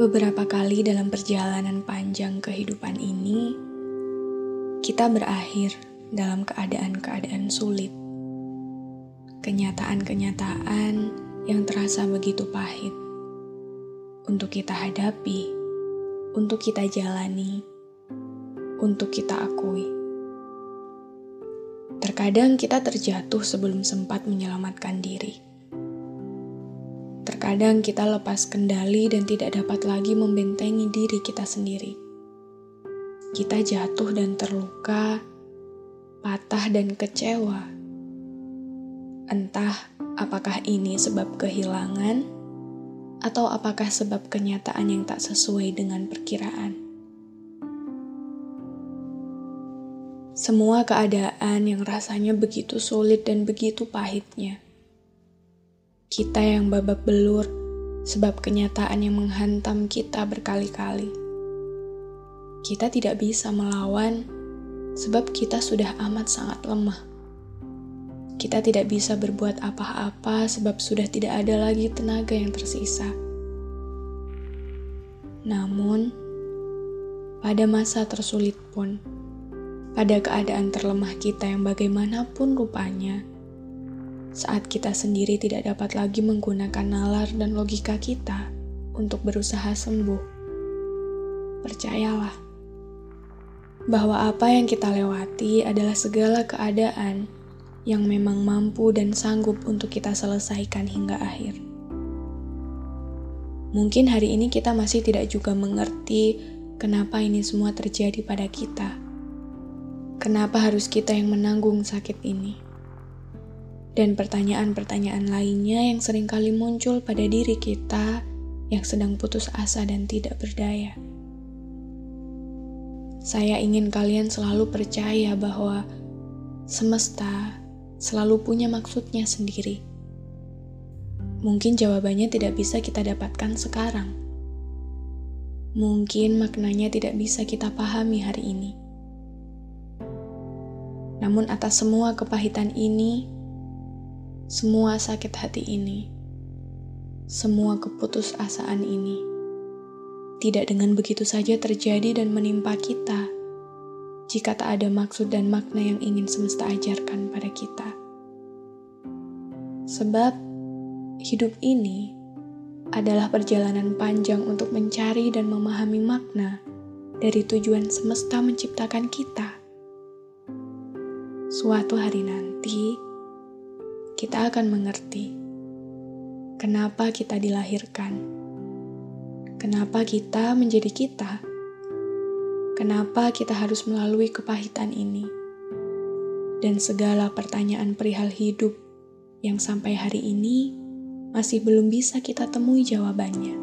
Beberapa kali dalam perjalanan panjang kehidupan ini, kita berakhir dalam keadaan-keadaan sulit. Kenyataan-kenyataan yang terasa begitu pahit untuk kita hadapi, untuk kita jalani, untuk kita akui. Terkadang kita terjatuh sebelum sempat menyelamatkan diri. Terkadang kita lepas kendali dan tidak dapat lagi membentengi diri kita sendiri. Kita jatuh dan terluka, patah dan kecewa. Entah apakah ini sebab kehilangan atau apakah sebab kenyataan yang tak sesuai dengan perkiraan. Semua keadaan yang rasanya begitu sulit dan begitu pahitnya kita yang babak belur sebab kenyataan yang menghantam kita berkali-kali. Kita tidak bisa melawan sebab kita sudah amat sangat lemah. Kita tidak bisa berbuat apa-apa sebab sudah tidak ada lagi tenaga yang tersisa. Namun, pada masa tersulit pun, pada keadaan terlemah kita yang bagaimanapun rupanya, saat kita sendiri tidak dapat lagi menggunakan nalar dan logika kita untuk berusaha sembuh. Percayalah bahwa apa yang kita lewati adalah segala keadaan yang memang mampu dan sanggup untuk kita selesaikan hingga akhir. Mungkin hari ini kita masih tidak juga mengerti kenapa ini semua terjadi pada kita. Kenapa harus kita yang menanggung sakit ini? Dan pertanyaan-pertanyaan lainnya yang sering kali muncul pada diri kita yang sedang putus asa dan tidak berdaya. Saya ingin kalian selalu percaya bahwa semesta selalu punya maksudnya sendiri. Mungkin jawabannya tidak bisa kita dapatkan sekarang. Mungkin maknanya tidak bisa kita pahami hari ini. Namun, atas semua kepahitan ini, semua sakit hati ini, semua keputusasaan ini, tidak dengan begitu saja terjadi dan menimpa kita jika tak ada maksud dan makna yang ingin semesta ajarkan pada kita. Sebab hidup ini adalah perjalanan panjang untuk mencari dan memahami makna dari tujuan semesta menciptakan kita. Suatu hari nanti, kita akan mengerti kenapa kita dilahirkan, kenapa kita menjadi kita, kenapa kita harus melalui kepahitan ini, dan segala pertanyaan perihal hidup yang sampai hari ini masih belum bisa kita temui jawabannya.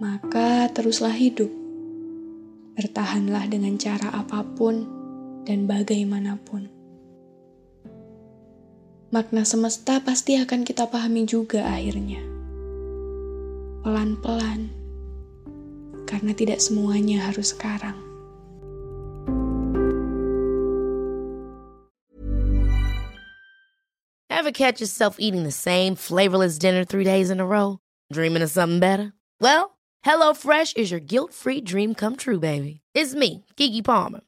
Maka teruslah hidup, bertahanlah dengan cara apa pun dan bagaimanapun makna semesta pasti akan kita pahami juga akhirnya. Pelan-pelan, karena tidak semuanya harus sekarang. Ever catch yourself eating the same flavorless dinner three days in a row? Dreaming of something better? Well, HelloFresh is your guilt-free dream come true, baby. It's me, Kiki Palmer.